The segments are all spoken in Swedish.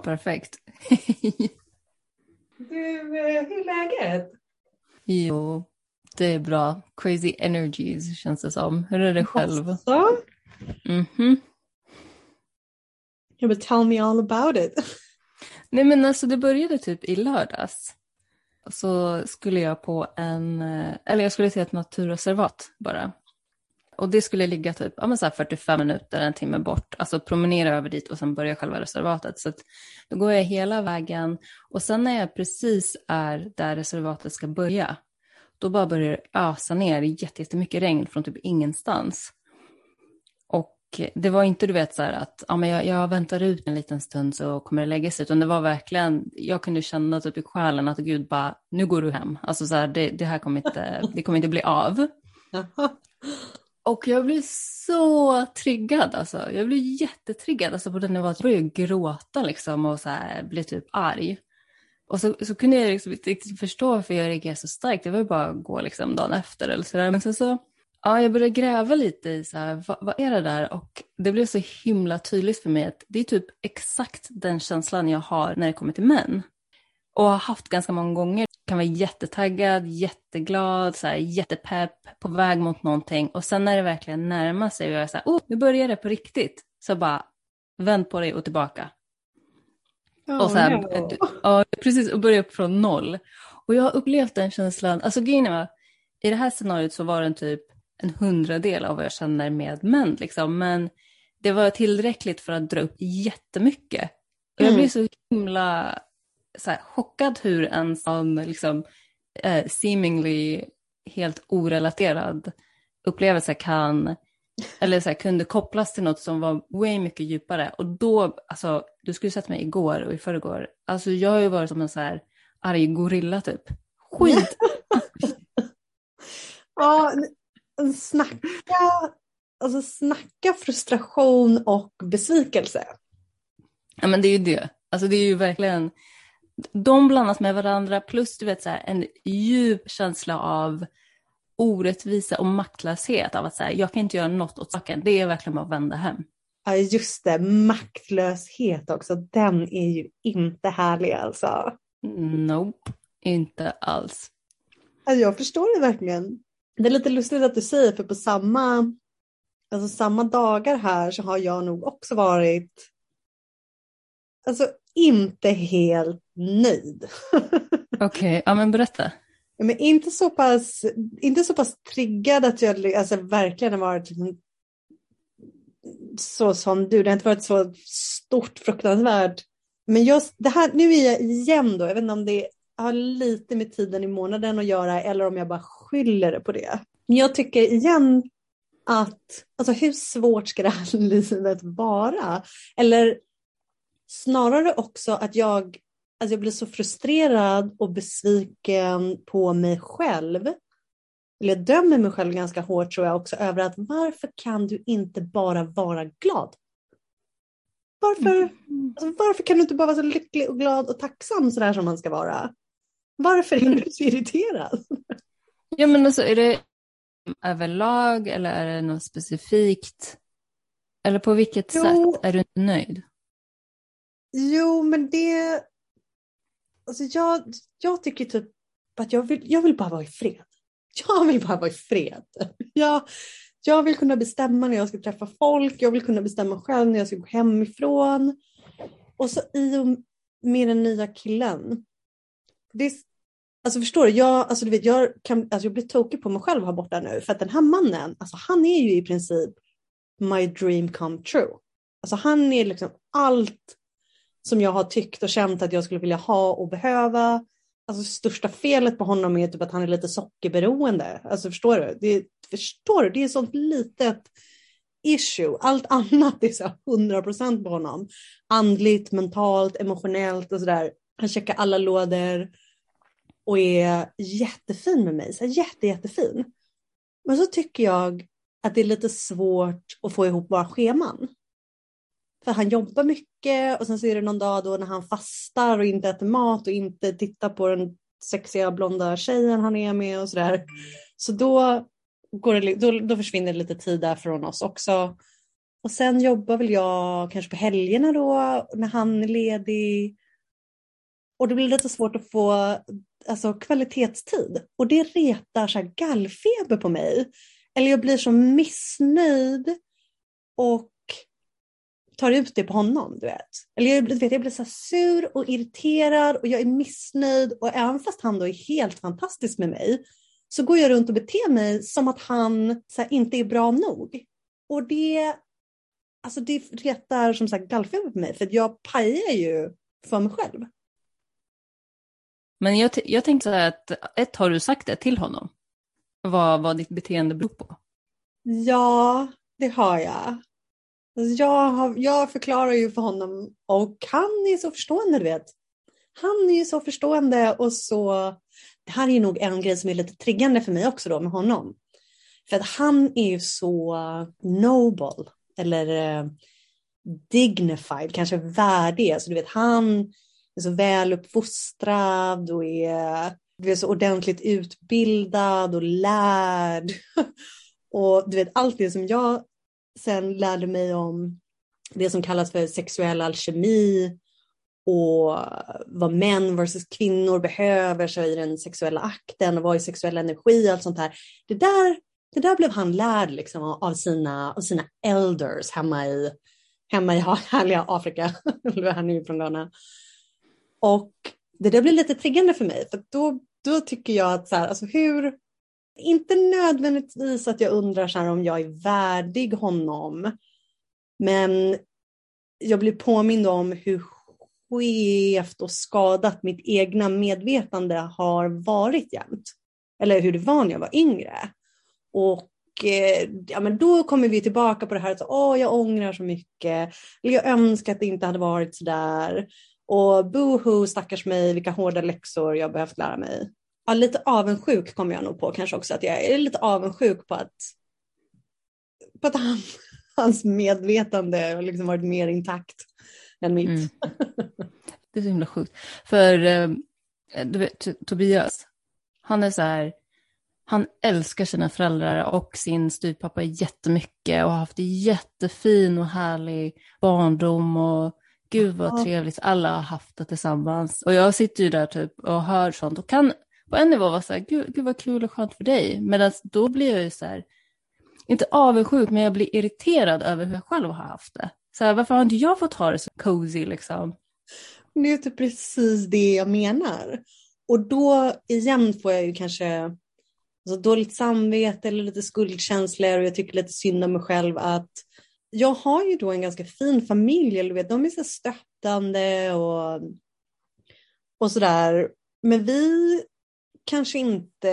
perfekt. du, eh, hur är läget? Jo, det är bra. Crazy energies känns det som. Hur är det själv? Så? Mhm. Ja, but tell me all about it. Nej men alltså det började typ i lördags. Så skulle jag på en, eh, eller jag skulle till ett naturreservat bara. Och det skulle ligga typ ja, men så här 45 minuter, en timme bort. Alltså promenera över dit och sen börja själva reservatet. Så att då går jag hela vägen och sen när jag precis är där reservatet ska börja, då bara börjar det ösa ner jättemycket regn från typ ingenstans. Och det var inte du vet så här att ja, men jag, jag väntar ut en liten stund så kommer det lägga sig, utan det var verkligen, jag kunde känna typ i själen att Gud bara, nu går du hem. Alltså så här, det, det här kommer inte, det kommer inte bli av. Och jag blev så triggad alltså. Jag blev jättetriggad alltså på den nivån att jag började gråta liksom och så här, bli typ arg. Och så, så kunde jag liksom inte riktigt förstå varför jag reagerade så starkt. Det var ju bara att gå liksom dagen efter eller sådär. Men sen så, ja, jag började gräva lite i så här, vad, vad är det där? Och det blev så himla tydligt för mig att det är typ exakt den känslan jag har när det kommer till män. Och har haft ganska många gånger. Kan vara jättetaggad, jätteglad, så här, jättepepp, på väg mot någonting. Och sen när det verkligen närmar sig och jag är så här, oh, nu börjar det på riktigt. Så bara, vänd på dig och tillbaka. Oh, och så här, no. ja, precis, och börja upp från noll. Och jag har upplevt den känslan, alltså grejen i det här scenariot så var den typ en hundradel av vad jag känner med män, liksom. men det var tillräckligt för att dra upp jättemycket. Och jag Mm. blev så himla så här, chockad hur en sån liksom, eh, seemingly helt orelaterad upplevelse kan, eller så här, kunde kopplas till något som var way mycket djupare. Och då, alltså, du skulle sett mig igår och i förrgår, alltså jag har ju varit som en så här arg gorilla typ. Skit! Ja, snacka, alltså snacka frustration och besvikelse. Ja men det är ju det. Alltså det är ju verkligen, de blandas med varandra plus du vet så här, en djup känsla av orättvisa och maktlöshet av att säga jag kan inte göra något åt saken. Det är verkligen bara att vända hem. Ja, just det, maktlöshet också. Den är ju inte härlig alltså. Nope, inte alls. alltså jag förstår det verkligen. Det är lite lustigt att du säger, för på samma, alltså samma dagar här så har jag nog också varit alltså inte helt nöjd. Okej, ja men berätta. Men inte så pass, inte så pass triggad att jag alltså, verkligen har varit liksom så som du. Det har inte varit så stort, fruktansvärt. Men just det här, nu är jag igen då, jag vet inte om det har lite med tiden i månaden att göra eller om jag bara skyller det på det. Men jag tycker igen att, alltså hur svårt ska det här livet vara? Eller snarare också att jag Alltså jag blir så frustrerad och besviken på mig själv. Eller jag dömer mig själv ganska hårt tror jag också över att varför kan du inte bara vara glad? Varför, alltså, varför kan du inte bara vara så lycklig och glad och tacksam sådär som man ska vara? Varför är du så irriterad? Ja men alltså är det överlag eller är det något specifikt? Eller på vilket Jo. sätt är du inte nöjd? Jo, men det... Alltså jag, jag tycker typ att jag vill, jag vill bara vara i fred. Jag vill bara vara i fred. Jag, jag vill kunna bestämma när jag ska träffa folk. Jag vill kunna bestämma själv när jag ska gå hemifrån. Och så i och med den nya killen. Det är, alltså förstår du, jag, alltså du vet, jag, kan, alltså jag blir tokig på mig själv här borta nu. För att den här mannen, alltså han är ju i princip my dream come true. Alltså han är liksom allt som jag har tyckt och känt att jag skulle vilja ha och behöva. Alltså största felet på honom är typ att han är lite sockerberoende. Alltså förstår du? Det, förstår du? Det är ett sånt litet issue. Allt annat är så 100 procent på honom. Andligt, mentalt, emotionellt och sådär. Han checkar alla lådor och är jättefin med mig. Så här, jätte, jättefin. Men så tycker jag att det är lite svårt att få ihop våra scheman. För han jobbar mycket och sen så är det någon dag då när han fastar och inte äter mat och inte tittar på den sexiga blonda tjejen han är med och sådär. Så då, går det, då, då försvinner det lite tid där från oss också. Och sen jobbar väl jag kanske på helgerna då när han är ledig. Och det blir lite svårt att få alltså, kvalitetstid. Och det retar så här gallfeber på mig. Eller jag blir så missnöjd och tar ut det på honom. Du vet. Eller jag, vet, jag blir så sur och irriterad och jag är missnöjd. Och även fast han då är helt fantastisk med mig så går jag runt och beter mig som att han här, inte är bra nog. Och det, alltså det retar som sagt gallfeber på mig för jag pajar ju för mig själv. Men jag, jag tänkte så här att ett, har du sagt det till honom? Vad, vad ditt beteende beror på? Ja, det har jag. Alltså, jag, har, jag förklarar ju för honom och han är så förstående, du vet. Han är ju så förstående och så... Det här är ju nog en grej som är lite triggande för mig också då med honom. För att han är ju så noble, eller eh, dignified, kanske värdig. Alltså, du vet, han är så väl uppfostrad och är, du vet, så ordentligt utbildad och lärd. och du vet, allt det som jag sen lärde mig om det som kallas för sexuell alkemi och vad män versus kvinnor behöver sig i den sexuella akten och vad är sexuell energi och allt sånt här. Det där, det där blev han lärd liksom av, sina, av sina elders hemma i, hemma i härliga Afrika. han är ju från Ghana. Och det där blev lite triggande för mig för då, då tycker jag att så här, alltså hur, inte nödvändigtvis att jag undrar så om jag är värdig honom. Men jag blir påmind om hur skevt och skadat mitt egna medvetande har varit jämt. Eller hur det var när jag var yngre. Och eh, ja, men då kommer vi tillbaka på det här att åh, jag ångrar så mycket. Eller jag önskar att det inte hade varit så där. Och boho, stackars mig, vilka hårda läxor jag behövt lära mig ja, lite avundsjuk kommer jag nog på kanske också. Att jag är lite avundsjuk på att, på att han, hans medvetande har liksom varit mer intakt än mitt. Mm. Det är så himla sjukt. För eh, du vet, Tobias, han är så här, han älskar sina föräldrar och sin styvpappa jättemycket och har haft en jättefin och härlig barndom och gud vad trevligt alla har haft det tillsammans. Och jag sitter ju där typ och hör sånt och kan på en nivå var så här, gud, gud vad kul och skönt för dig. Medan då blir jag ju så här, inte avundsjuk, men jag blir irriterad över hur jag själv har haft det. Så här, varför har inte jag fått ha det så cozy liksom? Det är inte typ precis det jag menar. Och då igen får jag ju kanske alltså, dåligt samvete eller lite skuldkänslor och jag tycker lite synd om mig själv att jag har ju då en ganska fin familj, eller vet, de är så stöttande och, och sådär. Men vi kanske inte,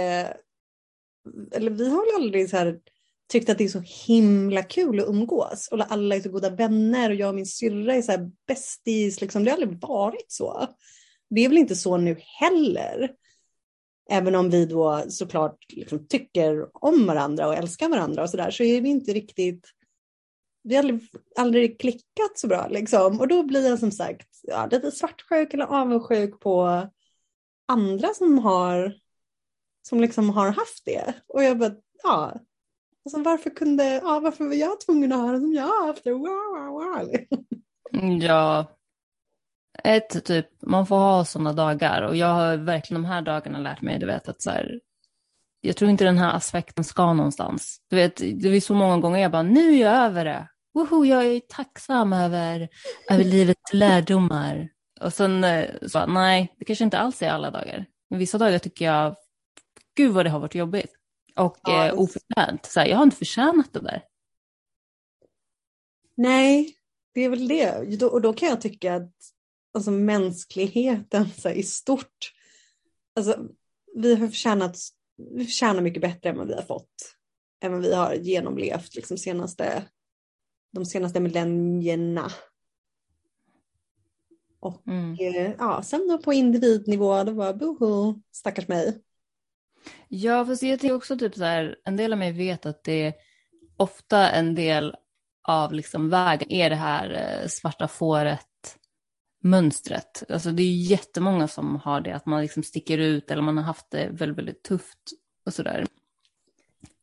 eller vi har väl aldrig så här, tyckt att det är så himla kul att umgås och alla är så goda vänner och jag och min syrra är så här bästis, liksom. det har aldrig varit så. Det är väl inte så nu heller. Även om vi då såklart liksom tycker om varandra och älskar varandra och sådär så är vi inte riktigt vi har aldrig, aldrig klickat så bra liksom. Och då blir jag som sagt ja, lite svartsjuk eller avundsjuk på andra som har som liksom har haft det. Och jag bara, ja, alltså varför kunde, ja, varför var jag tvungen att ha det som jag har haft det? Wow, wow. Liksom. Mm, ja, ett typ, man får ha sådana dagar och jag har verkligen de här dagarna lärt mig, du vet att så här, jag tror inte den här aspekten ska någonstans. Du vet, det är så många gånger jag bara, nu är jag över det. Woho, jag är tacksam över, över livets lärdomar. Och sen eh, så, nej, det kanske inte alls är alla dagar. Men vissa dagar tycker jag gud vad det har varit jobbigt. Och ja, eh, oförtjänt. Så här, jag har inte förtjänat det där. Nej, det är väl det. Och då kan jag tycka att alltså, mänskligheten så här, i stort, alltså, vi har förtjänat, vi förtjänar mycket bättre än vad vi har fått. Än vad vi har genomlevt liksom, senaste, de senaste millennierna. Och mm. Eh, ja, sen då på individnivå, då var boho, stackars mig. Ja, fast jag tänker också typ så här, en del av mig vet att det är ofta en del av liksom vägen är det här eh, svarta fåret mönstret. Alltså det är jättemånga som har det, att man liksom sticker ut eller man har haft det väldigt, väldigt tufft och sådär.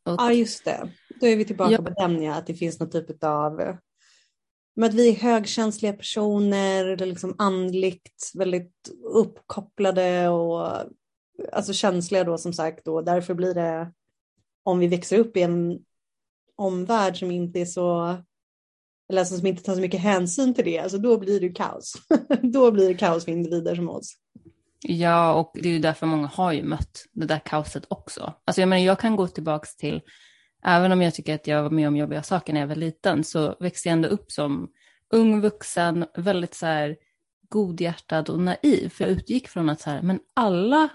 Och... Ja, just det. Då är vi tillbaka ja. på den, ja, att det finns någon typ av med att vi är högkänsliga personer, eller liksom andligt väldigt uppkopplade och alltså känsliga då som sagt och därför blir det om vi växer upp i en omvärld som inte är så eller alltså som inte tar så mycket hänsyn till det, alltså då blir det kaos. då blir det kaos för individer som oss. Ja, och det är ju därför många har ju mött det där kaoset också. Alltså jag menar, jag kan gå tillbaka till, även om jag tycker att jag var med om jobbiga saker när jag var liten, så växte jag ändå upp som ung vuxen, väldigt så här godhjärtad och naiv. För jag utgick från att så här, men alla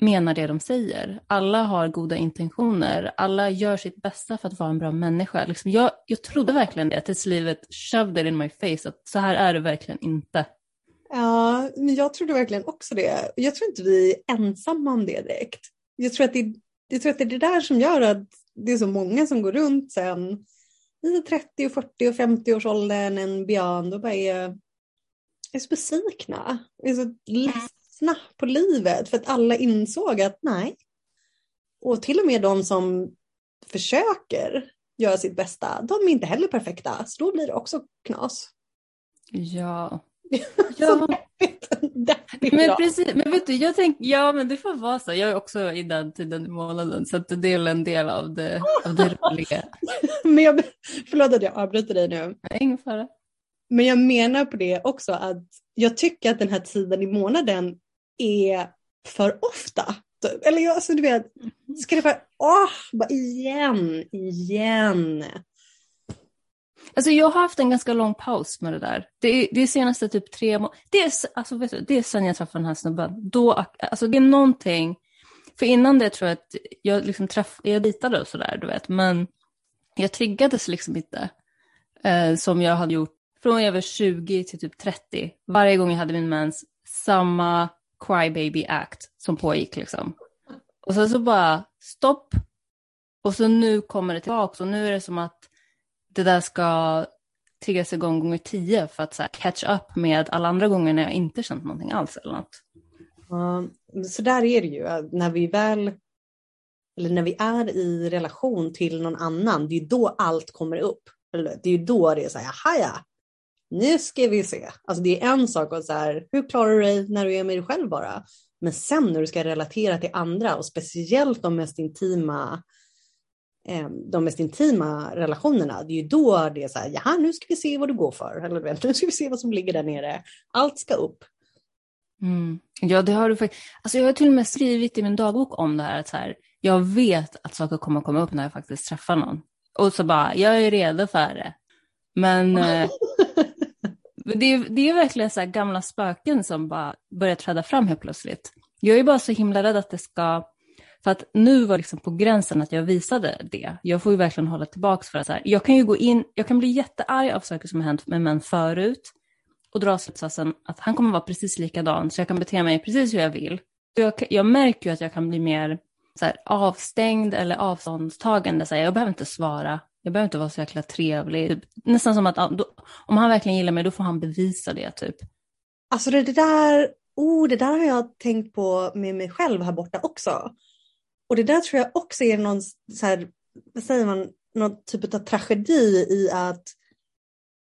menar det de säger. Alla har goda intentioner. Alla gör sitt bästa för att vara en bra människa. Liksom jag, jag trodde verkligen det tills livet shoved it in my face. Att så här är det verkligen inte. Ja, men jag trodde verkligen också det. Jag tror inte vi är ensamma om det direkt. Jag tror att det, jag tror att det är det där som gör att det är så många som går runt sen i 30, 40 och 50 års åldern, en beyond och bara är, är så besvikna. Är så ledsna på livet för att alla insåg att nej. Och till och med de som försöker göra sitt bästa, de är inte heller perfekta. Så då blir det också knas. Ja, Ja. men precis, men vet du, jag tänker, ja men det får vara så. Jag är också i den tiden i månaden så att det är en del av det, av det roliga. men jag, förlåt att jag avbryter dig nu. Ingen fara. Men jag menar på det också att jag tycker att den här tiden i månaden är för ofta. Eller jag, alltså du vet, ska det vara, åh, bara igen, igen. Alltså jag har haft en ganska lång paus med det där. Det är, det är senaste typ tre månader. Det är, alltså, vet du, det är sen jag träffade den här snubben. Då, alltså det är någonting. För innan det tror jag att jag liksom träff, jag ditade och sådär, du vet. Men jag triggades liksom inte. Eh, som jag hade gjort från jag var 20 till typ 30. Varje gång jag hade min mens, samma crybaby act som pågick liksom. Och sen så bara stopp. Och så nu kommer det tillbaka och nu är det som att det där ska triggas igång gånger tio för att så här, catch up med alla andra gånger när jag inte känt någonting alls eller något. Uh, så där är det ju, när vi väl eller när vi är i relation till någon annan, det är då allt kommer upp. Det är ju då det är så här, ja, nu ska vi se. Alltså det är en sak att så här, hur klarar du dig när du är med dig själv bara? Men sen när du ska relatera till andra och speciellt de mest intima Eh, de mest intima relationerna, det är ju då det är så här, jaha nu ska vi se vad du går för, eller nu ska vi se vad som ligger där nere. Allt ska upp. Mm. Ja, det har du faktiskt. Alltså jag har till och med skrivit i min dagbok om det här, att så här, jag vet att saker kommer komma upp när jag faktiskt träffar någon. Och så bara, jag är redo för det. Men eh, det, är, det är verkligen så gamla spöken som bara börjar träda fram helt plötsligt. Jag är bara så himla rädd att det ska för att nu var liksom på gränsen att jag visade det. Jag får ju verkligen hålla tillbaka för att så här, jag kan ju gå in, jag kan bli jättearg av saker som har hänt med män förut och dra slutsatsen att han kommer vara precis likadan så jag kan bete mig precis hur jag vill. Jag, jag märker ju att jag kan bli mer så här, avstängd eller avståndstagande. Så här, jag behöver inte svara, jag behöver inte vara så jäkla trevlig. Typ, nästan som att då, om han verkligen gillar mig då får han bevisa det typ. Alltså det där, oh, det där har jag tänkt på med mig själv här borta också. Och det där tror jag också är någon, så här, vad säger man, någon typ av tragedi i att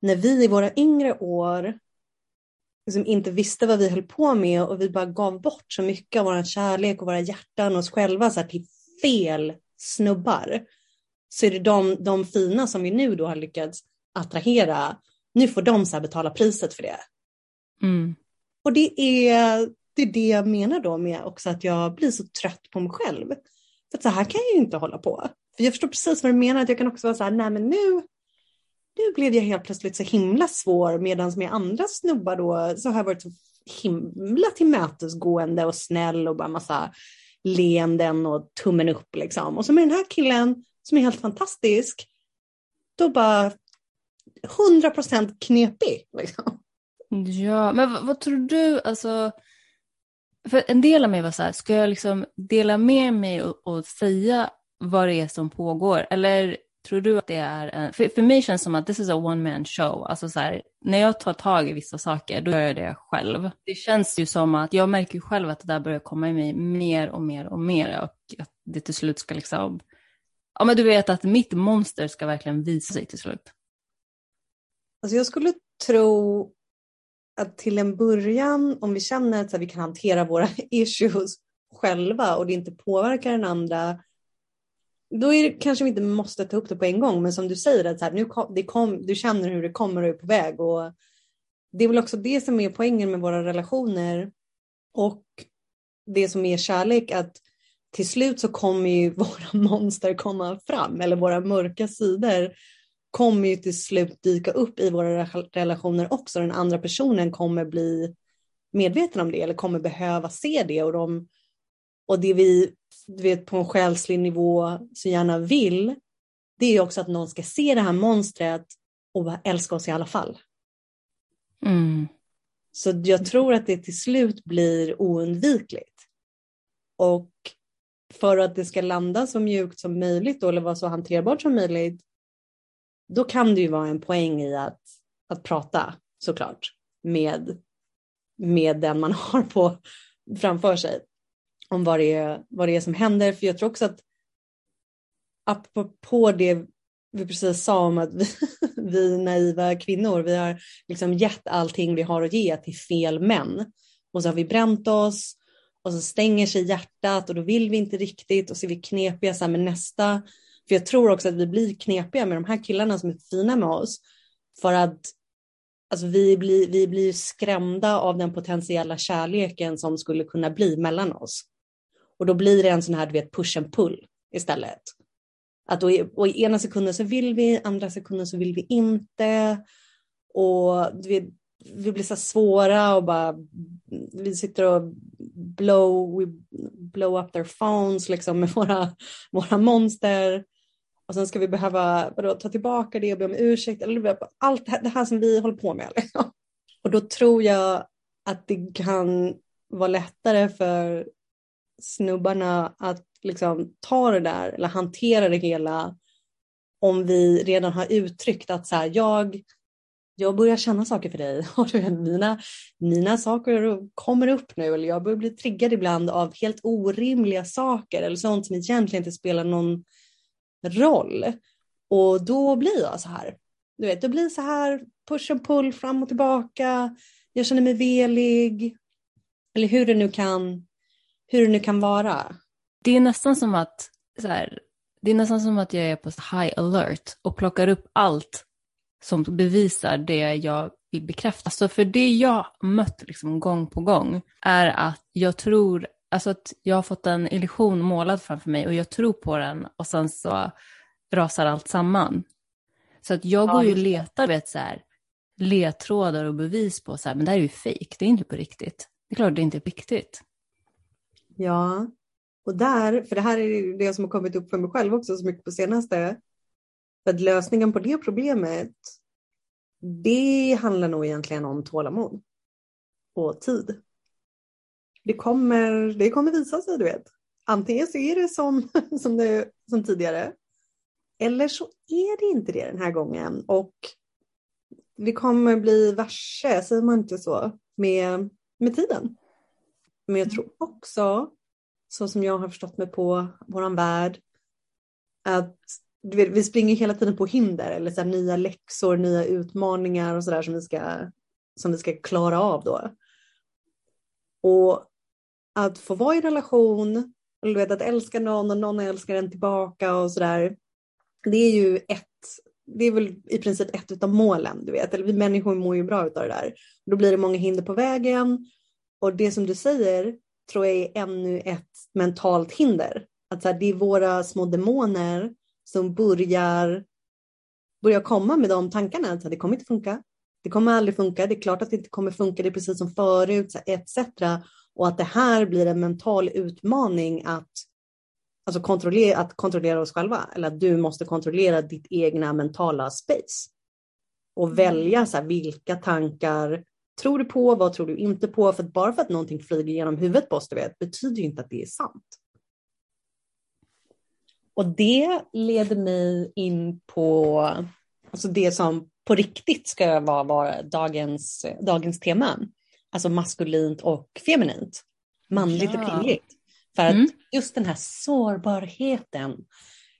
när vi i våra yngre år liksom inte visste vad vi höll på med och vi bara gav bort så mycket av vår kärlek och våra hjärtan och oss själva så här, till fel snubbar. Så är det de, de fina som vi nu då har lyckats attrahera, nu får de så betala priset för det. Mm. Och det är, det är det jag menar då med också att jag blir så trött på mig själv. För så här kan jag ju inte hålla på. För jag förstår precis vad du menar, att jag kan också vara så här, nej men nu, nu blev jag helt plötsligt så himla svår medan med andra snubbar då så har jag varit så himla tillmötesgående och snäll och bara massa leenden och tummen upp liksom. Och så med den här killen som är helt fantastisk, då bara 100% knepig. Liksom. Ja, men vad, vad, tror du, alltså för en del av mig var så här, ska jag liksom dela med mig och, och säga vad det är som pågår? Eller tror du att det är en, för, för mig känns det som att this is a one man show. Alltså så här, när jag tar tag i vissa saker, då gör jag det själv. Det känns ju som att, jag märker själv att det där börjar komma i mig mer och mer och mer. Och att det till slut ska liksom, ja men du vet att mitt monster ska verkligen visa sig till slut. Alltså jag skulle tro att till en början, om vi känner att vi kan hantera våra issues själva och det inte påverkar den andra, då är det kanske vi inte måste ta upp det på en gång. Men som du säger, att så här, nu kom, det kom, du känner hur det kommer och är på väg. Och det är väl också det som är poängen med våra relationer och det som är kärlek, att till slut så kommer ju våra monster komma fram, eller våra mörka sidor kommer ju till slut dyka upp i våra relationer också. Den andra personen kommer bli medveten om det eller kommer behöva se det och, de, och det vi du vet, på en själslig nivå så gärna vill, det är också att någon ska se det här monstret och älska oss i alla fall. Mm. Så jag tror att det till slut blir oundvikligt. Och för att det ska landa så mjukt som möjligt då, eller vara så hanterbart som möjligt, då kan det ju vara en poäng i att, att prata såklart med, med den man har på framför sig om vad det, är, vad det är som händer. För jag tror också att apropå det vi precis sa om att vi, vi naiva kvinnor, vi har liksom gett allting vi har att ge till fel män. Och så har vi bränt oss och så stänger sig hjärtat och då vill vi inte riktigt och så är vi knepiga så här med nästa. För jag tror också att vi blir knepiga med de här killarna som är fina med oss. För att alltså, vi, blir, vi blir skrämda av den potentiella kärleken som skulle kunna bli mellan oss. Och då blir det en sån här du vet, push and pull istället. Att då, och i ena sekunden så vill vi, andra sekunden så vill vi inte. Och vet, vi blir så svåra och bara, vi sitter och blow, we blow up their phones liksom med våra, våra monster. Och sen ska vi behöva vadå, ta tillbaka det och be om ursäkt. Eller allt det här, det här som vi håller på med. Liksom. Och då tror jag att det kan vara lättare för snubbarna att liksom ta det där eller hantera det hela om vi redan har uttryckt att så här, jag, jag börjar känna saker för dig och mina, mina saker kommer upp nu eller jag börjar bli triggad ibland av helt orimliga saker eller sånt som egentligen inte spelar någon roll. Och då blir jag så här. Du vet, då blir så här push and pull fram och tillbaka. Jag känner mig velig. Eller hur det nu kan, hur det nu kan vara. Det är nästan som att, så här, det är nästan som att jag är på high alert och plockar upp allt som bevisar det jag vill bekräfta. Alltså för det jag mött liksom gång på gång är att jag tror, alltså att jag har fått en illusion målad framför mig och jag tror på den och sen så rasar allt samman. Så att jag går ju och letar vet, så här, ledtrådar och bevis på så här, men det här är ju fejk, det är inte på riktigt. Det är klart det är inte är riktigt. Ja, och där, för det här är det som har kommit upp för mig själv också så mycket på senaste, för att lösningen på det problemet, det handlar nog egentligen om tålamod och tid. Det kommer, det kommer visa sig, du vet. Antingen så är det som, som, det, som tidigare, eller så är det inte det den här gången. Och vi kommer bli varse, säger man inte så, med, med tiden. Men jag tror också, så som jag har förstått mig på våran värld, att vet, vi springer hela tiden på hinder eller så nya läxor, nya utmaningar och sådär som, vi ska, som vi ska klara av då. Och att få vara i relation, eller du vet, att älska någon och någon älskar en tillbaka och sådär. Det är ju ett, det är väl i princip ett av målen, du vet. Eller vi människor mår ju bra av det där. Då blir det många hinder på vägen och det som du säger tror jag är ännu ett mentalt hinder. Att så här, det är våra små demoner som börjar, börjar komma med de tankarna. Att det kommer inte funka. Det kommer aldrig funka. Det är klart att det inte kommer funka. Det är precis som förut, etc. Och att det här blir en mental utmaning att, alltså kontrollera, att kontrollera oss själva. Eller att du måste kontrollera ditt egna mentala space. Och mm. välja så här, vilka tankar tror du på, vad tror du inte på? För bara för att någonting flyger genom huvudet på oss, du vet, betyder ju inte att det är sant. Och det leder mig in på alltså det som på riktigt ska vara, vara dagens, dagens tema. Alltså maskulint och feminint. Manligt ja. och kvinnligt. För att mm. just den här sårbarheten,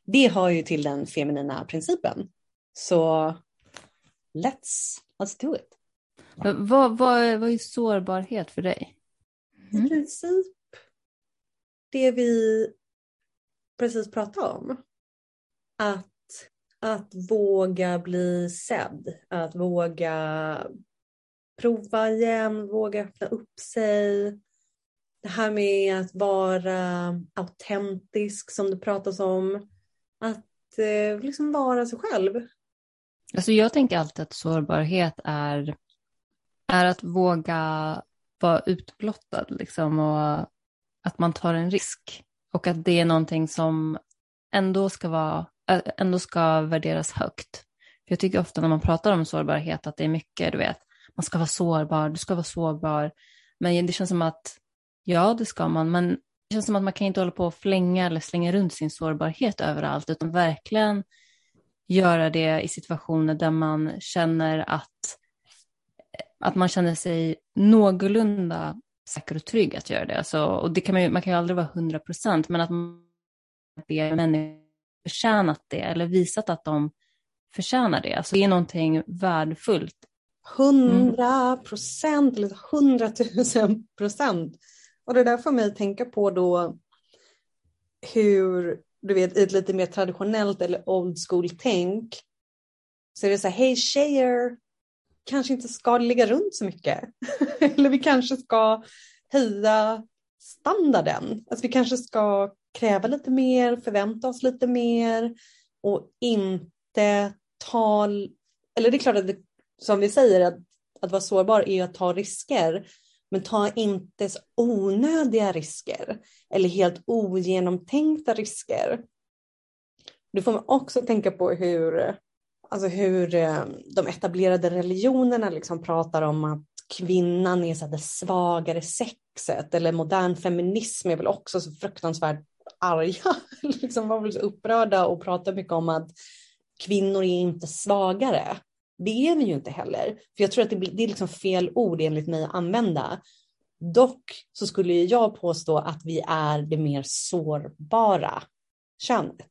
det har ju till den feminina principen. Så let's, let's do it. Vad, vad, är- vad är sårbarhet för dig? Mm. I princip det vi precis pratade om. Att, att våga bli sedd, att våga prova igen, våga öppna upp sig. Det här med att vara autentisk som det pratas om. Att eh, liksom vara sig själv. Alltså jag tänker alltid att sårbarhet är, är att våga vara utblottad liksom, och att man tar en risk. Och att det är någonting som ändå ska, vara, ändå ska värderas högt. För jag tycker ofta när man pratar om sårbarhet att det är mycket, du vet, man ska vara sårbar, du ska vara sårbar. Men det känns som att, ja det ska man, men det känns som att man kan inte hålla på och flänga eller slänga runt sin sårbarhet överallt, utan verkligen göra det i situationer där man känner att, att man känner sig någorlunda säker och trygg att göra det. Alltså, och det kan man, ju, man kan ju aldrig vara hundra procent, men att be människor förtjänat det eller visat att de förtjänar det. Alltså, det är någonting värdefullt. Hundra procent eller hundratusen procent. Och det där får mig att tänka på då hur, du vet, i ett lite mer traditionellt eller old school tänk så är det så här, hej tjejer, kanske inte ska ligga runt så mycket. eller vi kanske ska höja standarden. Alltså vi kanske ska kräva lite mer, förvänta oss lite mer och inte ta, eller det är klart att det, som vi säger att, att vara sårbar är att ta risker, men ta inte onödiga risker eller helt ogenomtänkta risker. Du får man också tänka på hur, alltså hur eh, de etablerade religionerna liksom pratar om att kvinnan är så det svagare sexet eller modern feminism är väl också så fruktansvärt arga, liksom var väl så upprörda och pratar mycket om att kvinnor är inte svagare. Det är vi ju inte heller. För jag tror att det, blir, det är liksom fel ord enligt mig att använda. Dock så skulle jag påstå att vi är det mer sårbara könet.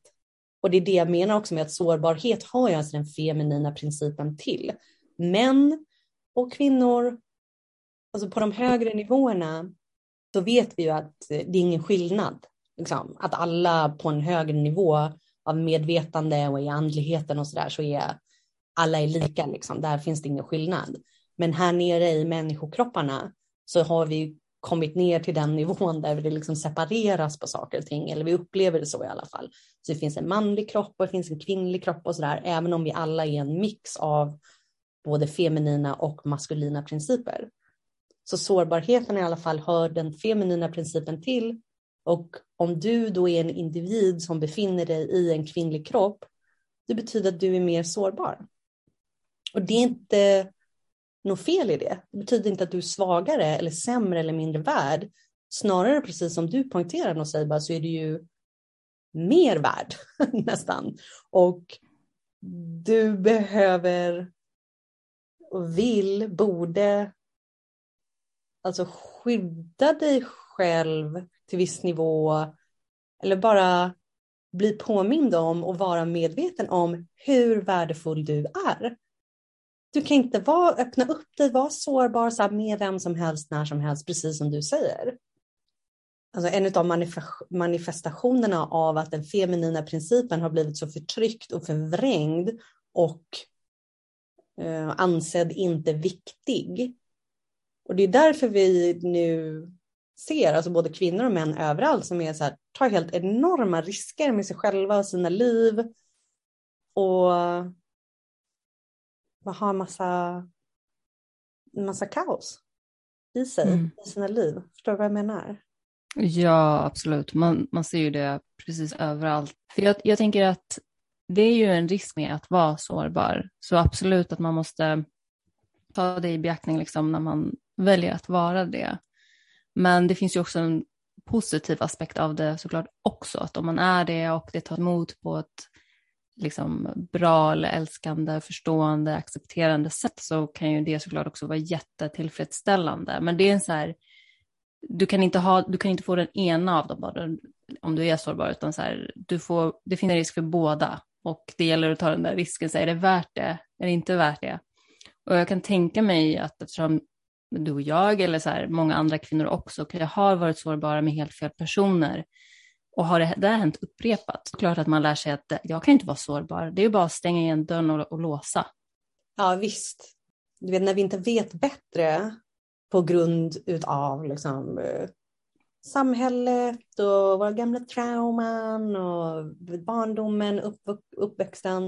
Och det är det jag menar också med att sårbarhet har ju alltså den feminina principen till. Män och kvinnor, alltså på de högre nivåerna, så vet vi ju att eh, det är ingen skillnad. Liksom. Att alla på en högre nivå av medvetande och i andligheten och sådär så är alla är lika, liksom. där finns det ingen skillnad. Men här nere i människokropparna så har vi kommit ner till den nivån där det liksom separeras på saker och ting, eller vi upplever det så i alla fall. Så det finns en manlig kropp och det finns en kvinnlig kropp och sådär, även om vi alla är en mix av både feminina och maskulina principer. Så sårbarheten i alla fall hör den feminina principen till och om du då är en individ som befinner dig i en kvinnlig kropp, det betyder att du är mer sårbar. Och det är inte något fel i det. Det betyder inte att du är svagare eller sämre eller mindre värd. Snarare precis som du poängterar Noceiba så är du ju mer värd nästan. Och du behöver och vill, borde alltså skydda dig själv till viss nivå eller bara bli påmind om och vara medveten om hur värdefull du är. Du kan inte vara, öppna upp dig, vara sårbar så här, med vem som helst, när som helst, precis som du säger. Alltså en av manifestationerna av att den feminina principen har blivit så förtryckt och förvrängd och eh, ansedd inte viktig. Och det är därför vi nu ser, alltså både kvinnor och män överallt som är så här, tar helt enorma risker med sig själva och sina liv. Och har massa, massa kaos i sig, mm. i sina liv. Förstår du vad jag menar? Ja, absolut. Man, man ser ju det precis överallt. För jag, jag tänker att det är ju en risk med att vara sårbar. Så absolut att man måste ta det i beaktning liksom när man väljer att vara det. Men det finns ju också en positiv aspekt av det såklart också. Att om man är det och det tar emot på ett liksom bra eller älskande, förstående, accepterande sätt så kan ju det såklart också vara jättetillfredsställande. Men det är en så här, du kan inte, ha, du kan inte få den ena av dem bara om du är sårbar, utan så här, du får, det finns en risk för båda och det gäller att ta den där risken, så är det värt det, är det inte värt det? Och jag kan tänka mig att eftersom du och jag, eller så här, många andra kvinnor också, har varit sårbara med helt fel personer, och har det där hänt upprepat, klart att man lär sig att eh, jag kan inte vara sårbar. Det är ju bara att stänga igen dörren och, och låsa. Ja visst. Du vet när vi inte vet bättre på grund utav liksom, eh, samhället och våra gamla trauman och barndomen, upp, uppväxten.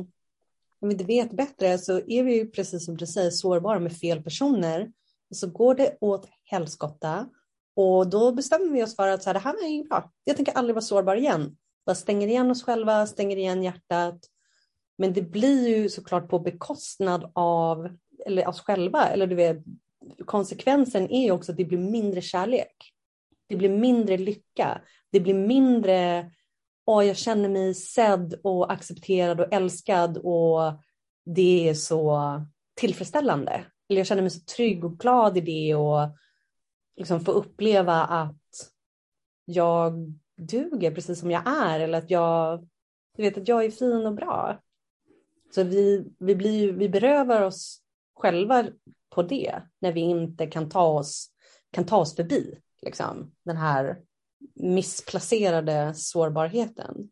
Om vi inte vet bättre så är vi ju precis som du säger sårbara med fel personer. Och så går det åt helskotta och då bestämmer vi oss för att så här, det här var ju bra. Jag tänker aldrig vara sårbar igen. Bara stänger igen oss själva, stänger igen hjärtat. Men det blir ju såklart på bekostnad av eller oss själva. Eller du vet, konsekvensen är ju också att det blir mindre kärlek. Det blir mindre lycka. Det blir mindre, åh, jag känner mig sedd och accepterad och älskad och det är så tillfredsställande. Eller jag känner mig så trygg och glad i det och liksom få uppleva att jag duger precis som jag är eller att jag, du vet, att jag är fin och bra. Så vi, vi, blir, vi berövar oss själva på det när vi inte kan ta oss, kan ta oss förbi liksom, den här missplacerade sårbarheten.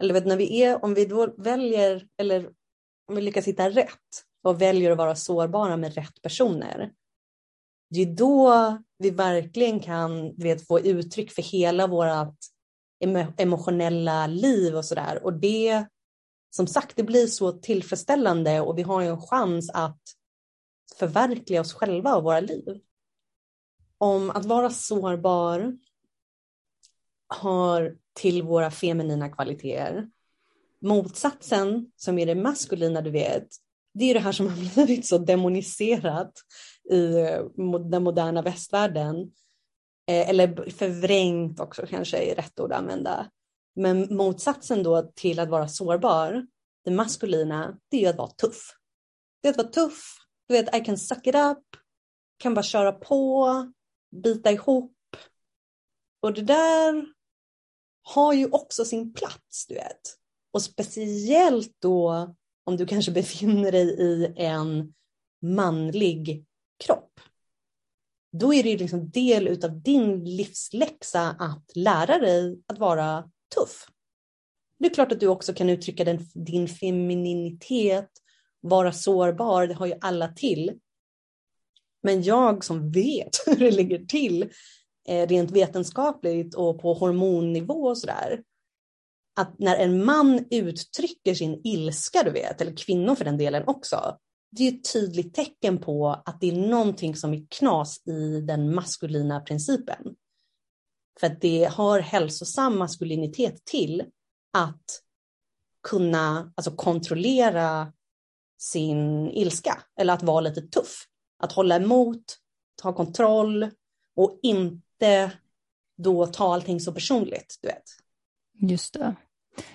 Eller vet, när vi är, om vi då väljer, eller om vi lyckas hitta rätt och väljer att vara sårbara med rätt personer, det är då vi verkligen kan vet, få uttryck för hela vårt emotionella liv och sådär. Och det, som sagt, det blir så tillfredsställande och vi har ju en chans att förverkliga oss själva och våra liv. Om att vara sårbar har till våra feminina kvaliteter. Motsatsen, som är det maskulina, du vet, det är det här som har blivit så demoniserat i eh, den moderna västvärlden. Eh, eller förvrängt också kanske är rätt ord att använda. Men motsatsen då till att vara sårbar, det maskulina, det är ju att vara tuff. Det är att vara tuff, du vet, I can suck it up, kan bara köra på, bita ihop. Och det där har ju också sin plats, du vet. Och speciellt då om du kanske befinner dig i en manlig kropp. Då är det ju liksom del av din livsläxa att lära dig att vara tuff. Det är klart att du också kan uttrycka den, din femininitet, vara sårbar, det har ju alla till. Men jag som vet hur det ligger till eh, rent vetenskapligt och på hormonnivå och sådär, att när en man uttrycker sin ilska, du vet, eller kvinnor för den delen också, det är ett tydligt tecken på att det är någonting som är knas i den maskulina principen. För att det har hälsosam maskulinitet till att kunna alltså, kontrollera sin ilska eller att vara lite tuff. Att hålla emot, ta kontroll och inte då ta allting så personligt, du vet. Just det.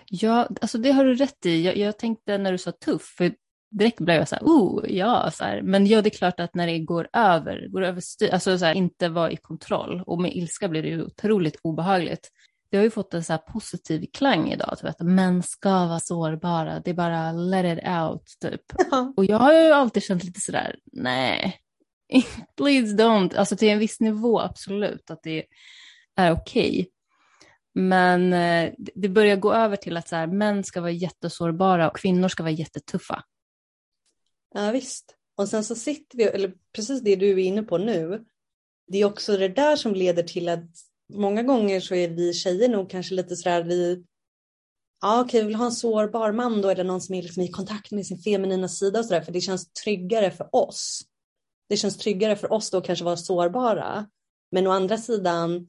Ja, alltså det har du rätt i. Jag, jag tänkte när du sa tuff, för direkt blev jag så här, oh, ja, så här. men ja, det är klart att när det går över, går över styr, alltså så här, inte vara i kontroll och med ilska blir det ju otroligt obehagligt. Det har ju fått en så positiv klang idag, typ, att män ska vara sårbara, det är bara let it out typ. Ja. Och jag har ju alltid känt lite sådär, nej, please don't, alltså till en viss nivå absolut, att det är okej. Okay. Men eh, det börjar gå över till att så här, män ska vara jättesårbara och kvinnor ska vara jättetuffa. Ja visst. Och sen så sitter vi, eller precis det du är inne på nu, det är också det där som leder till att många gånger så är vi tjejer nog kanske lite sådär, vi, ja okej, vi vill ha en sårbar man då eller någon som är liksom i kontakt med sin feminina sida och sådär, för det känns tryggare för oss. Det känns tryggare för oss då att kanske vara sårbara. Men å andra sidan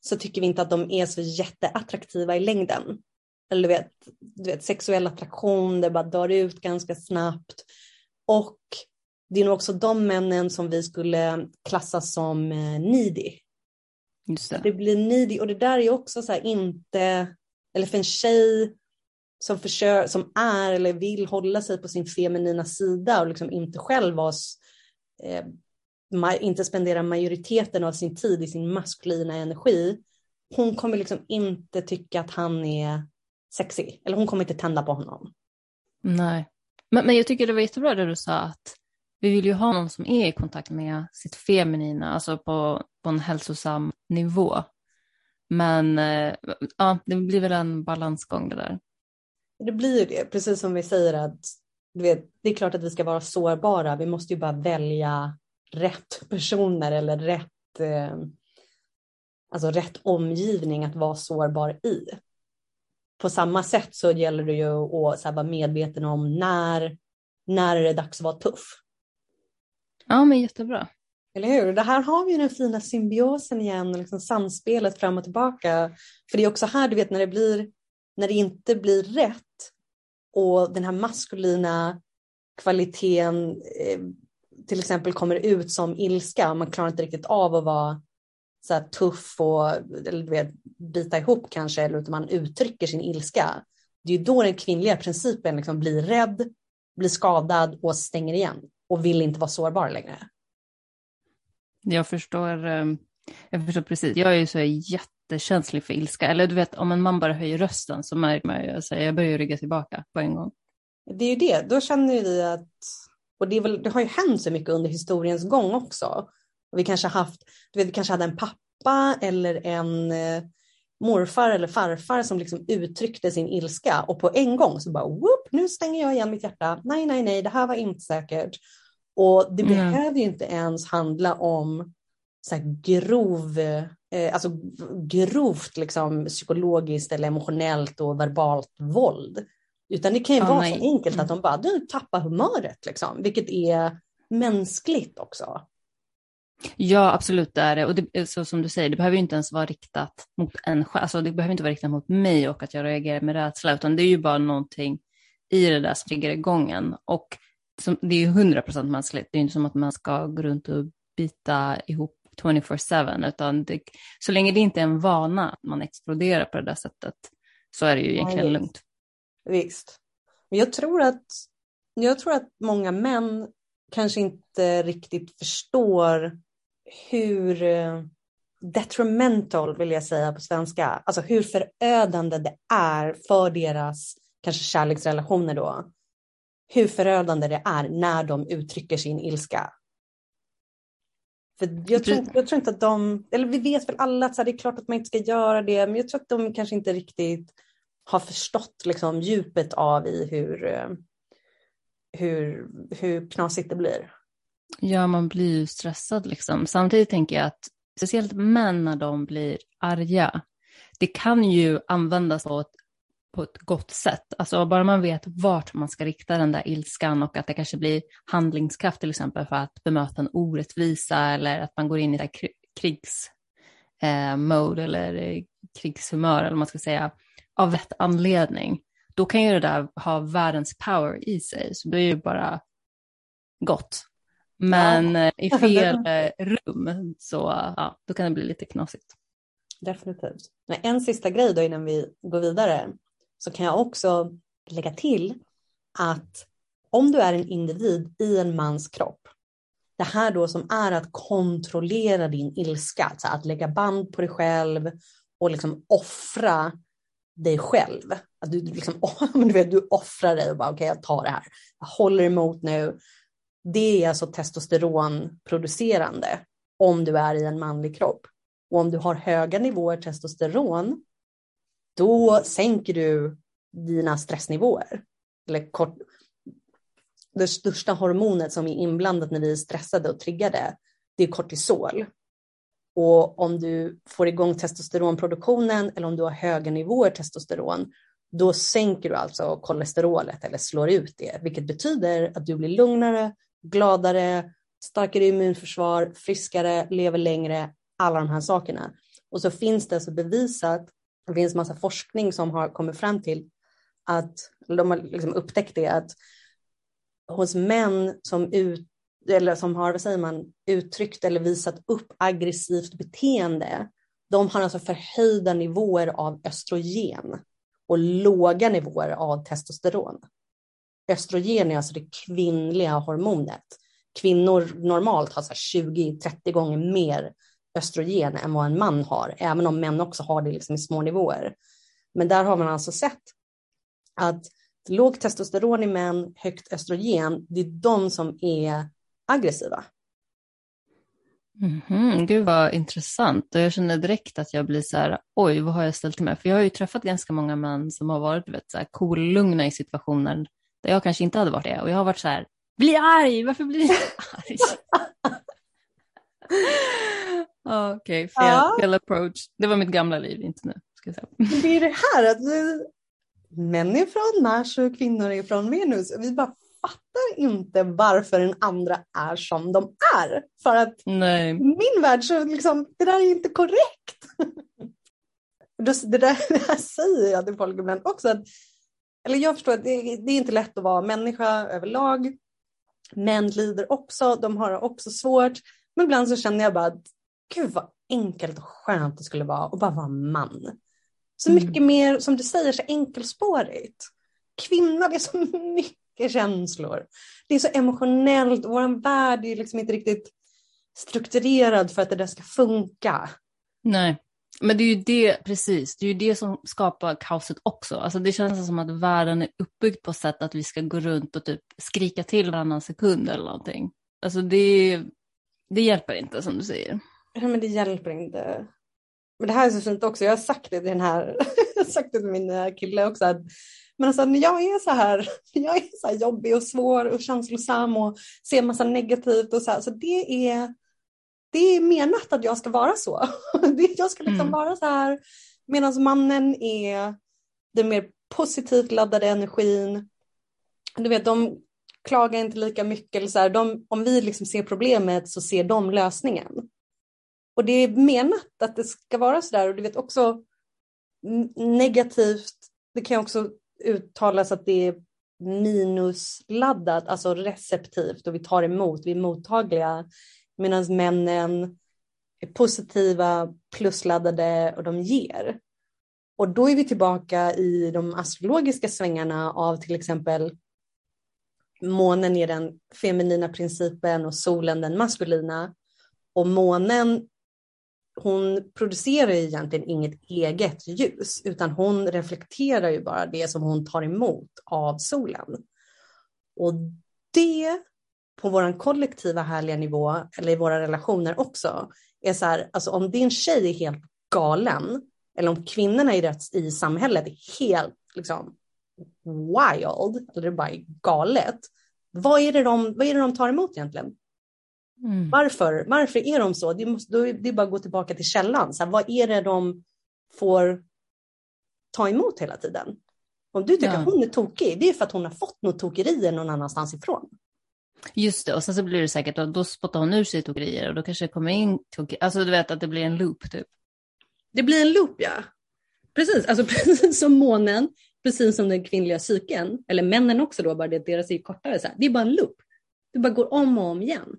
så tycker vi inte att de är så jätteattraktiva i längden. Eller du vet, du vet sexuell attraktion, det bara dör ut ganska snabbt. Och det är nog också de männen som vi skulle klassa som eh, needy. Just det. det blir needy och det där är också så här inte, eller för en tjej som, försöker, som är eller vill hålla sig på sin feminina sida och liksom inte själv vara eh, inte spenderar majoriteten av sin tid i sin maskulina energi, hon kommer liksom inte tycka att han är sexig. Eller hon kommer inte tända på honom. Nej. Men, men jag tycker det var jättebra det du sa att vi vill ju ha någon som är i kontakt med sitt feminina, alltså på, på en hälsosam nivå. Men eh, ja, det blir väl en balansgång det där. Det blir ju det, precis som vi säger att du vet, det är klart att vi ska vara sårbara. Vi måste ju bara välja rätt personer eller rätt, eh, alltså rätt omgivning att vara sårbar i. På samma sätt så gäller det ju att så här, vara medveten om när, när är det dags att vara tuff. Ja, men jättebra. Eller hur? Det här har vi ju den fina symbiosen igen, liksom samspelet fram och tillbaka. För det är också här, du vet, när det, blir, när det inte blir rätt och den här maskulina kvaliteten eh, till exempel kommer ut som ilska, man klarar inte riktigt av att vara så tuff och eller, du vet, bita ihop kanske, eller utan man uttrycker sin ilska. Det är då den kvinnliga principen liksom blir rädd, blir skadad och stänger igen och vill inte vara sårbar längre. Jag förstår, ehm, jag förstår precis. Jag är ju så jättekänslig för ilska. Eller du vet, om en man bara höjer rösten så märker man ju att jag börjar rygga tillbaka på en gång. Det är ju det, då känner vi att, och det, väl, det har ju hänt så mycket under historiens gång också. Vi kanske, haft, du vet, vi kanske hade en pappa eller en eh, morfar eller farfar som liksom uttryckte sin ilska och på en gång så bara whoop, nu stänger jag igen mitt hjärta. Nej, nej, nej, det här var inte säkert. Och det mm. behöver ju inte ens handla om så grov, eh, alltså grovt liksom, psykologiskt eller emotionellt och verbalt våld. Utan det kan ju oh, vara nej. så enkelt att mm. de bara, du tappar humöret, liksom, vilket är mänskligt också. Ja, absolut det är det. Och det, så som du säger, det behöver inte ens vara riktat mot en själv. Alltså, det behöver inte vara riktat mot mig och att jag reagerar med rädsla, utan det är ju bara någonting i det där som triggar igång en. Och som, det är ju hundra procent mänskligt. Det är inte som att man ska gå runt och bita ihop 24-7, utan det, så länge det inte är en vana att man exploderar på det där sättet så är det ju egentligen Nej, lugnt. Visst. Men jag tror att, jag tror att många män kanske inte riktigt förstår hur eh, detrimental, vill jag säga på svenska, alltså hur förödande det är för deras kanske kärleksrelationer då. Hur förödande det är när de uttrycker sin ilska. För jag, tror, jag tror inte att de, eller vi vet väl alla att det är klart att man inte ska göra det, men jag tror att de kanske inte riktigt har förstått liksom, djupet av i hur, eh, hur, hur knasigt det blir. Ja, man blir ju stressad liksom. Samtidigt tänker jag att speciellt män när de blir arga, det kan ju användas på ett, på ett gott sätt. Alltså bara man vet vart man ska rikta den där ilskan och att det kanske blir handlingskraft till exempel för att bemöta en orättvisa eller att man går in i det här krigsmode eh, eller eh, krigshumör eller vad man ska säga av rätt anledning, då kan ju det där ha världens power i sig. Så det är ju bara gott. Men ja. Eh, i fel eh, rum så ja, då kan det bli lite knasigt. Definitivt. Men en sista grej då innan vi går vidare så kan jag också lägga till att om du är en individ i en mans kropp, det här då som är att kontrollera din ilska, alltså att lägga band på dig själv och liksom offra dig själv. Att du, liksom, du, vet, du offrar dig och bara okej okay, jag tar det här. Jag håller emot nu. Det är alltså testosteronproducerande om du är i en manlig kropp. Och om du har höga nivåer testosteron, då sänker du dina stressnivåer. Eller kort, det största hormonet som är inblandat när vi är stressade och triggade, det är kortisol. Och om du får igång testosteronproduktionen eller om du har höga nivåer testosteron, då sänker du alltså kolesterolet eller slår ut det, vilket betyder att du blir lugnare, gladare, starkare immunförsvar, friskare, lever längre, alla de här sakerna. Och så finns det så bevisat, det finns massa forskning som har kommit fram till att, de har liksom upptäckt det, att hos män som ut, eller som har, vad säger man, uttryckt eller visat upp aggressivt beteende, de har alltså förhöjda nivåer av östrogen och låga nivåer av testosteron. Östrogen är alltså det kvinnliga hormonet. Kvinnor normalt har 20-30 gånger mer östrogen än vad en man har, även om män också har det liksom i små nivåer. Men där har man alltså sett att lågt testosteron i män, högt östrogen, det är de som är aggressiva. Mm-hmm. Gud vad intressant. Och jag känner direkt att jag blir så här, oj, vad har jag ställt till med? För jag har ju träffat ganska många män som har varit vet, så här, cool-lugna i situationer där jag kanske inte hade varit det. Och jag har varit så här, bli arg, varför blir du arg? Okej, okay, fel, ja. fel approach. Det var mitt gamla liv, inte nu. Ska jag säga. Det är det här att vi, män är från Mars och kvinnor är från Venus. Vi bara fattar inte varför den andra är som de är. För att Nej. i min värld så liksom, det där är inte korrekt. det, där, det här säger jag till folk ibland också. Att, eller jag förstår att det, det är inte lätt att vara människa överlag. Män lider också, de har det också svårt. Men ibland så känner jag bara att gud vad enkelt och skönt det skulle vara att bara vara man. Så mm. mycket mer, som du säger, så enkelspårigt. Kvinna, det är så mycket känslor. Det är så emotionellt, vår värld är liksom inte riktigt strukturerad för att det där ska funka. Nej, men det är ju det, precis, det är ju det som skapar kaoset också. Alltså det känns som att världen är uppbyggd på sätt att vi ska gå runt och typ skrika till varannan sekund eller någonting. Alltså det, det hjälper inte som du säger. Nej men det hjälper inte. Men det här är så fint också. Jag har sagt det till den här, jag sagt det till min eh, kille också. Att, men alltså när jag är så här, jag är så här jobbig och svår och känslosam och ser massa negativt och så här, så det är, det är menat att jag ska vara så. Jag ska liksom mm. vara så här medan mannen är den mer positivt laddade energin. Du vet, de klagar inte lika mycket. Eller så här, de, om vi liksom ser problemet så ser de lösningen. Och det är menat att det ska vara så där och du vet också negativt, det kan också uttalas att det är minusladdat, alltså receptivt och vi tar emot, vi är mottagliga. Medan männen är positiva, plusladdade och de ger. Och då är vi tillbaka i de astrologiska svängarna av till exempel månen är den feminina principen och solen den maskulina. Och månen hon producerar egentligen inget eget ljus, utan hon reflekterar ju bara det som hon tar emot av solen. Och det på vår kollektiva härliga nivå, eller i våra relationer också, är så här, alltså om din tjej är helt galen, eller om kvinnorna i, i samhället är helt liksom wild, eller bara är galet, vad är det de, vad är det de tar emot egentligen? Mm. Varför? Varför är de så? Det, måste, det är bara att gå tillbaka till källan. Så här, vad är det de får ta emot hela tiden? Om du tycker ja. att hon är tokig, det är för att hon har fått något tokerier någon annanstans ifrån. Just det, och sen så blir det säkert, och då spottar hon ur sig tokerier och då kanske det kommer in tokerier, alltså du vet att det blir en loop typ. Det blir en loop ja. Precis, alltså precis som månen, precis som den kvinnliga cykeln, eller männen också då, bara det deras är kortare, så här. det är bara en loop. Det bara går om och om igen.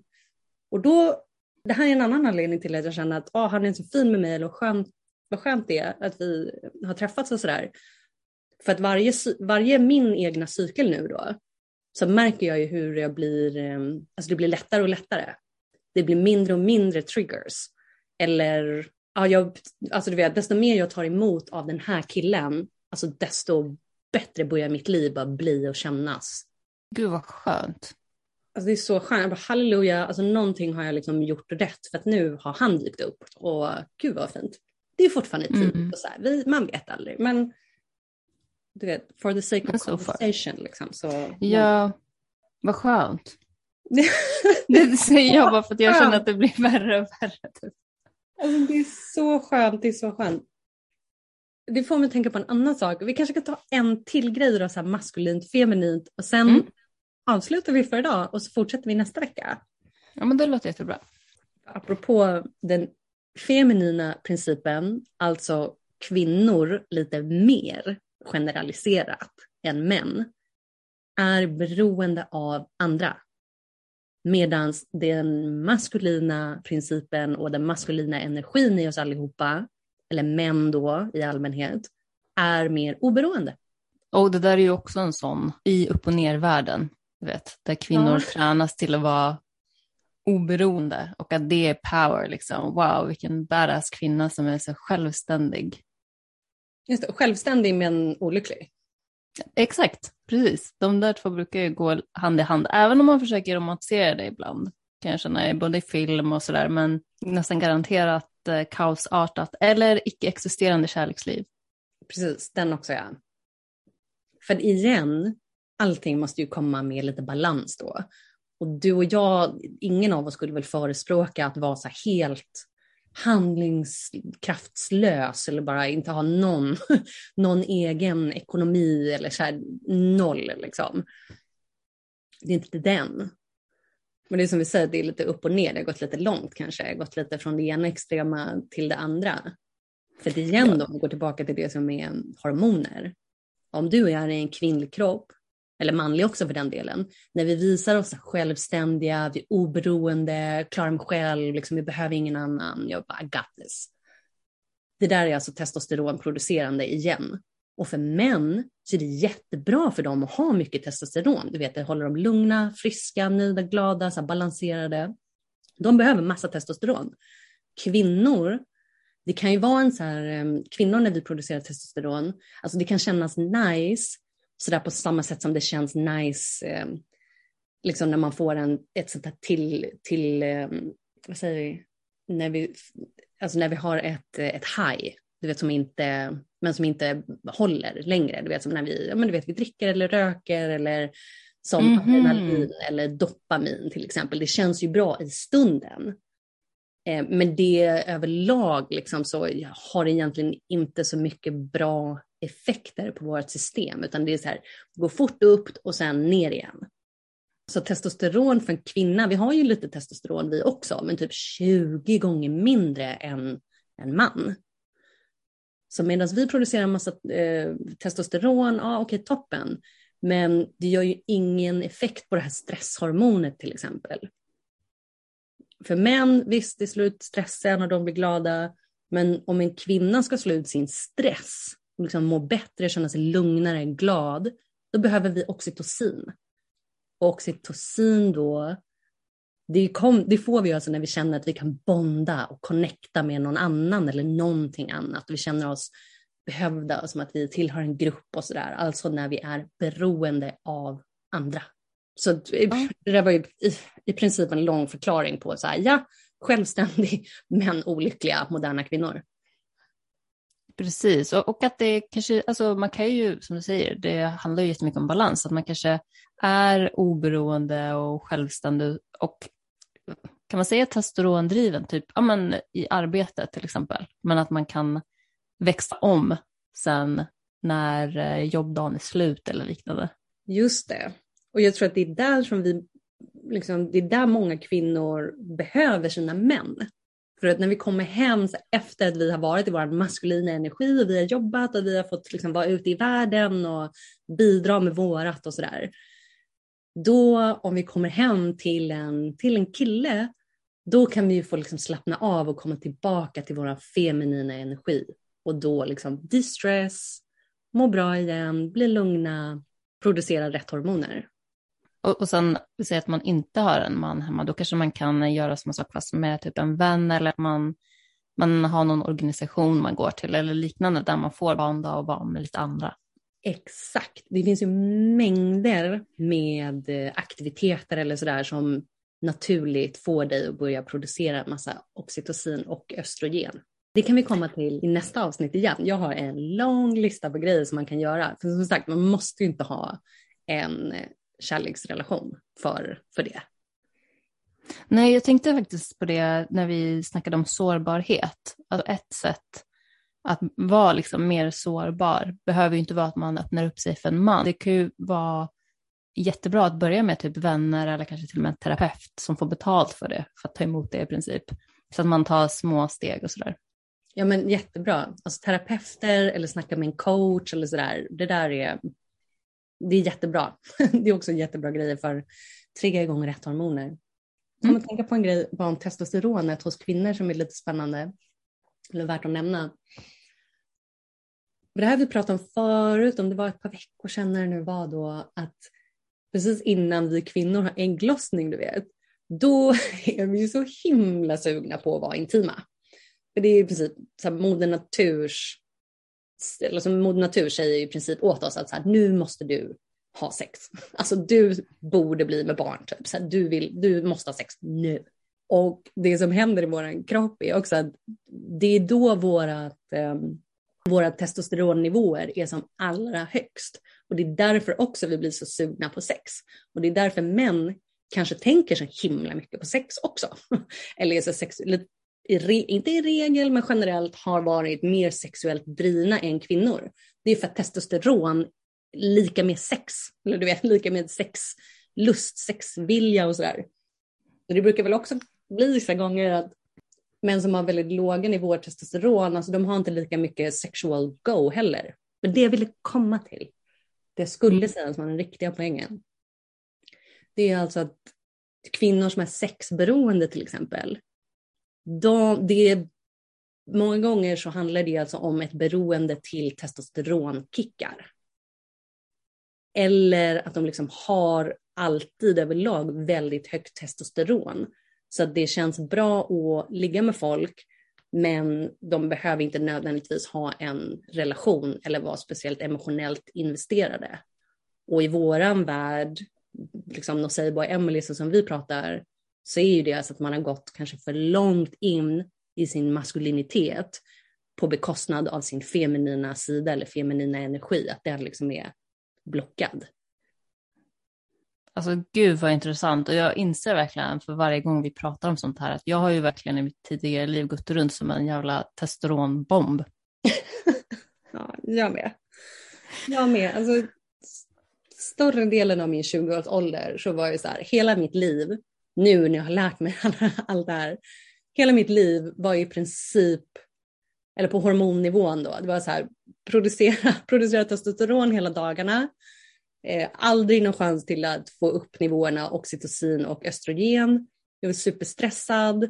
Och då, det här är en annan anledning till att jag känner att oh, han är så fin med mig eller skönt, vad skönt det är att vi har träffats och sådär. För att varje, varje min egna cykel nu då, så märker jag ju hur jag blir, eh, alltså det blir lättare och lättare. Det blir mindre och mindre triggers. Eller, ja, jag, alltså du vet, desto mer jag tar emot av den här killen, alltså desto bättre börjar mitt liv bara bli och kännas. Gud vad skönt. Alltså det är så skönt. Jag bara, halleluja, alltså någonting har jag liksom gjort rätt för att nu har han dykt upp och gud vad fint. Det är fortfarande tid mm. och så här, vi, man vet aldrig men du vet, for the sake of conversation liksom. Så, ja, vad skönt. det säger jag bara för att jag känner att det blir värre och värre. Typ. Alltså, det är så skönt, det är så skönt. Det får mig att tänka på en annan sak. Vi kanske kan ta en till grej då, så här maskulint, feminint och sen mm avslutar vi för idag och så fortsätter vi nästa vecka. Ja, men det låter jättebra. Apropå den feminina principen, alltså kvinnor lite mer generaliserat än män, är beroende av andra. Medan den maskulina principen och den maskulina energin i oss allihopa, eller män då i allmänhet, är mer oberoende. Och det där är ju också en sån i upp och ner-världen vet, där kvinnor ja. tränas till att vara oberoende och att det är power. Liksom. Wow, vilken badass kvinna som är så självständig. Just det, självständig men olycklig. Exakt, precis. De där två brukar ju gå hand i hand, även om man försöker romantisera det ibland. kan jag känna, både i film och sådär, men nästan garanterat eh, kaosartat eller icke-existerande kärleksliv. Precis, den också ja. För igen, allting måste ju komma med lite balans då. Och du och jag, ingen av oss skulle väl förespråka att vara så helt handlingskraftslös eller bara inte ha någon, någon egen ekonomi eller så här, noll liksom. Det är inte den. Men det är som vi säger, det är lite upp och ner, det har gått lite långt kanske, det har gått lite från det ena extrema till det andra. För det igen då, om vi går tillbaka till det som är hormoner. Om du är i en kvinnlig kropp eller manlig också för den delen, när vi visar oss självständiga, vi är oberoende, klarar mig själv, liksom, vi behöver ingen annan, jag bara I got this. Det där är alltså testosteronproducerande igen. Och för män så är det jättebra för dem att ha mycket testosteron. Du vet, det håller dem lugna, friska, nöjda, glada, så balanserade. De behöver massa testosteron. Kvinnor, det kan ju vara en så här, eh, kvinnor när vi producerar testosteron, alltså det kan kännas nice sådär på samma sätt som det känns nice eh, liksom när man får en, ett sånt här till, till eh, vad säger vi, när vi, alltså när vi har ett, ett high, du vet som inte, men som inte håller längre, du vet som när vi, ja men du vet vi dricker eller röker eller som mm -hmm. adrenalin eller dopamin till exempel. Det känns ju bra i stunden. Eh, men det överlag liksom så har det egentligen inte så mycket bra effekter på vårt system, utan det är så här, gå fort upp och sen ner igen. Så testosteron för en kvinna, vi har ju lite testosteron vi också, men typ 20 gånger mindre än en man. Så medan vi producerar massa eh, testosteron, ja okej okay, toppen, men det gör ju ingen effekt på det här stresshormonet till exempel. För män, visst det slår ut stressen och de blir glada, men om en kvinna ska slå ut sin stress liksom må bättre, känna sig lugnare, glad, då behöver vi oxytocin. Och oxytocin då, det, kom, det, får vi alltså när vi känner att vi kan bonda och connecta med någon annan eller någonting annat. Vi känner oss behövda, som att vi tillhör en grupp och sådär. Alltså när vi är beroende av andra. Så det där var ju i, i princip en lång förklaring på så här, ja, självständig men olyckliga moderna kvinnor. Precis, och, och, att det kanske, alltså man kan ju, som du säger, det handlar ju jättemycket om balans, att man kanske är oberoende och självständig och kan man säga testosterondriven, typ ja, men, i arbetet till exempel, men att man kan växa om sen när eh, jobbdagen är slut eller liknande. Just det, och jag tror att det är där som vi, liksom, det är där många kvinnor behöver sina män. För att när vi kommer hem efter att vi har varit i vår maskulina energi och vi har jobbat och vi har fått liksom vara ute i världen och bidra med vårat och sådär. Då om vi kommer hem till en, till en kille, då kan vi ju få liksom slappna av och komma tillbaka till vår feminina energi. Och då liksom distress, må bra igen, bli lugna, producera rätt hormoner. Och, och sen, säg att man inte har en man hemma, då kanske man kan göra samma sak fast med typ en vän eller att man, man har någon organisation man går till eller liknande där man får banda och vara med lite andra. Exakt, det finns ju mängder med eh, aktiviteter eller sådär som naturligt får dig att börja producera massa oxytocin och östrogen. Det kan vi komma till i nästa avsnitt igen. Jag har en lång lista på grejer som man kan göra. För som sagt, man måste ju inte ha en eh, kärleksrelation för, för det. Nej, jag tänkte faktiskt på det när vi snackade om sårbarhet. Alltså ett sätt att vara liksom mer sårbar behöver ju inte vara att man öppnar upp sig för en man. Det kan ju vara jättebra att börja med typ vänner eller kanske till och med en terapeut som får betalt för det, för att ta emot det i princip. Så att man tar små steg och sådär. Ja men jättebra. Alltså terapeuter eller snacka med en coach eller sådär. Det där är det är jättebra. Det är också jättebra grejer för trigga igång rätt hormoner. Om man mm. tänker på en grej om testosteronet hos kvinnor som är lite spännande, eller värt att nämna. Det här vi pratade om förut, om det var ett par veckor sedan när det nu var då, att precis innan vi kvinnor har ägglossning, du vet, då är vi ju så himla sugna på att vara intima. För det är i princip så här, moder naturs eller som Moder Natur säger i princip åt oss att så här, nu måste du ha sex. Alltså du borde bli med barn, typ. så här, du, vill, du måste ha sex nu. Och det som händer i vår kropp är också att det är då vårat, eh, våra testosteronnivåer är som allra högst. Och det är därför också vi blir så sugna på sex. Och det är därför män kanske tänker så himla mycket på sex också. Eller är så sex, inte i regel, men generellt har varit mer sexuellt drivna än kvinnor. Det är för att testosteron lika med sex, eller du vet, lika med sex, lust, sexvilja och sådär. Så det brukar väl också bli vissa gånger att män som har väldigt låga nivåer testosteron, alltså de har inte lika mycket sexual go heller. Men det jag ville komma till, det skulle mm. sägas vara den riktiga poängen. Det är alltså att kvinnor som är sexberoende till exempel, de, det, många gånger så handlar det alltså om ett beroende till testosteronkickar. Eller att de liksom har alltid överlag väldigt högt testosteron. Så att det känns bra att ligga med folk, men de behöver inte nödvändigtvis ha en relation eller vara speciellt emotionellt investerade. Och i våran värld, liksom Nocebo och Emily som vi pratar, så är ju det alltså att man har gått kanske för långt in i sin maskulinitet på bekostnad av sin feminina sida eller feminina energi, att den liksom är blockad. Alltså gud vad intressant och jag inser verkligen för varje gång vi pratar om sånt här att jag har ju verkligen i mitt tidigare liv gått runt som en jävla testosteronbomb. ja, jag med. Jag med. Alltså, större delen av min 20-årsålder så var det så här, hela mitt liv, nu när jag har lärt mig allt det här, hela mitt liv var i princip, eller på hormonnivån då, det var så här, producera, producera testosteron hela dagarna, Eh, aldrig någon chans till att få upp nivåerna oxytocin och östrogen. Jag var superstressad.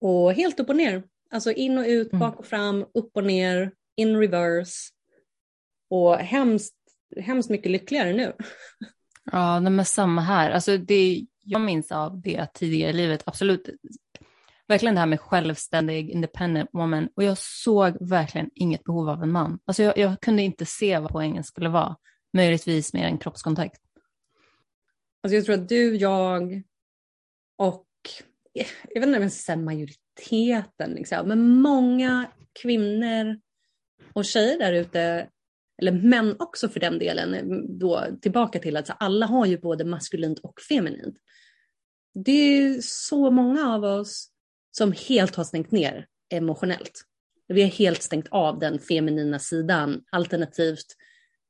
Och helt upp och ner. Alltså in och ut, mm. bak och fram, upp och ner, in reverse. Och hemskt, hemskt mycket lyckligare nu. Ja, men samma här. Alltså det jag minns av det tidigare i livet, absolut, verkligen det här med självständig, independent woman. Och jag såg verkligen inget behov av en man. Alltså jag, jag kunde inte se vad poängen skulle vara möjligtvis mer än kroppskontakt. Alltså jag tror att du, jag och jag vet inte om jag ska säga majoriteten, liksom, men många kvinnor och tjejer där ute, eller män också för den delen, eh, då tillbaka till att alla har ju både maskulint och feminint. Det är så många av oss som helt har stängt ner emotionellt. Vi har helt stängt av den feminina sidan, alternativt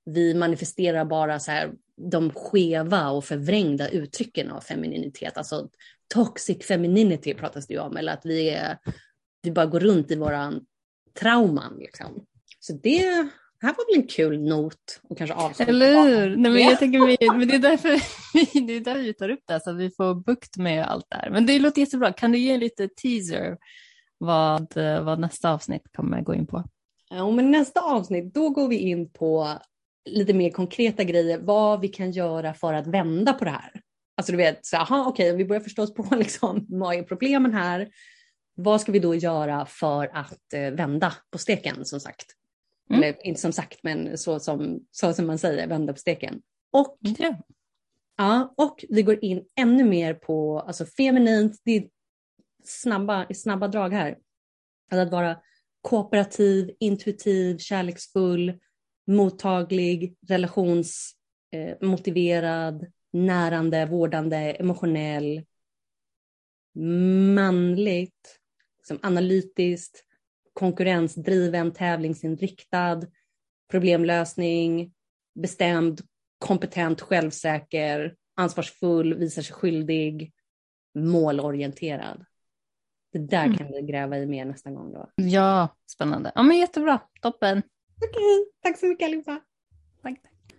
vi manifesterar bara så här, de skeva och förvrängda uttrycken av femininitet. Alltså toxic femininity pratas det ju om, eller att vi, är, vi bara går runt i våran trauman. Liksom. Så det här var väl en kul not och kanske avsluta. Eller hur? Nej, men jag tänker, vi, men det, är därför vi, det är därför vi tar upp det, så att vi får bukt med allt det här. Men det låter jättebra. Kan du ge lite teaser vad, vad nästa avsnitt kommer gå in på? Ja, men nästa avsnitt, då går vi in på lite mer konkreta grejer, vad vi kan göra för att vända på det här. Alltså du vet, så aha, okej, vi börjar förstå oss på liksom, vad är problemen här? Vad ska vi då göra för att eh, vända på steken som sagt? Mm. Eller inte som sagt, men så som, så som man säger, vända på steken. Och, ja. ja, och vi går in ännu mer på alltså feminint, det är snabba, snabba drag här. Alltså att vara kooperativ, intuitiv, kärleksfull, mottaglig, relationsmotiverad, eh, närande, vårdande, emotionell, manligt, liksom analytiskt, konkurrensdriven, tävlingsinriktad, problemlösning, bestämd, kompetent, självsäker, ansvarsfull, visar sig skyldig, målorienterad. Det där mm. kan vi gräva i mer nästa gång då. Ja, spännande. Ja men jättebra, toppen. Okej, tack så mycket allihopa. Tack.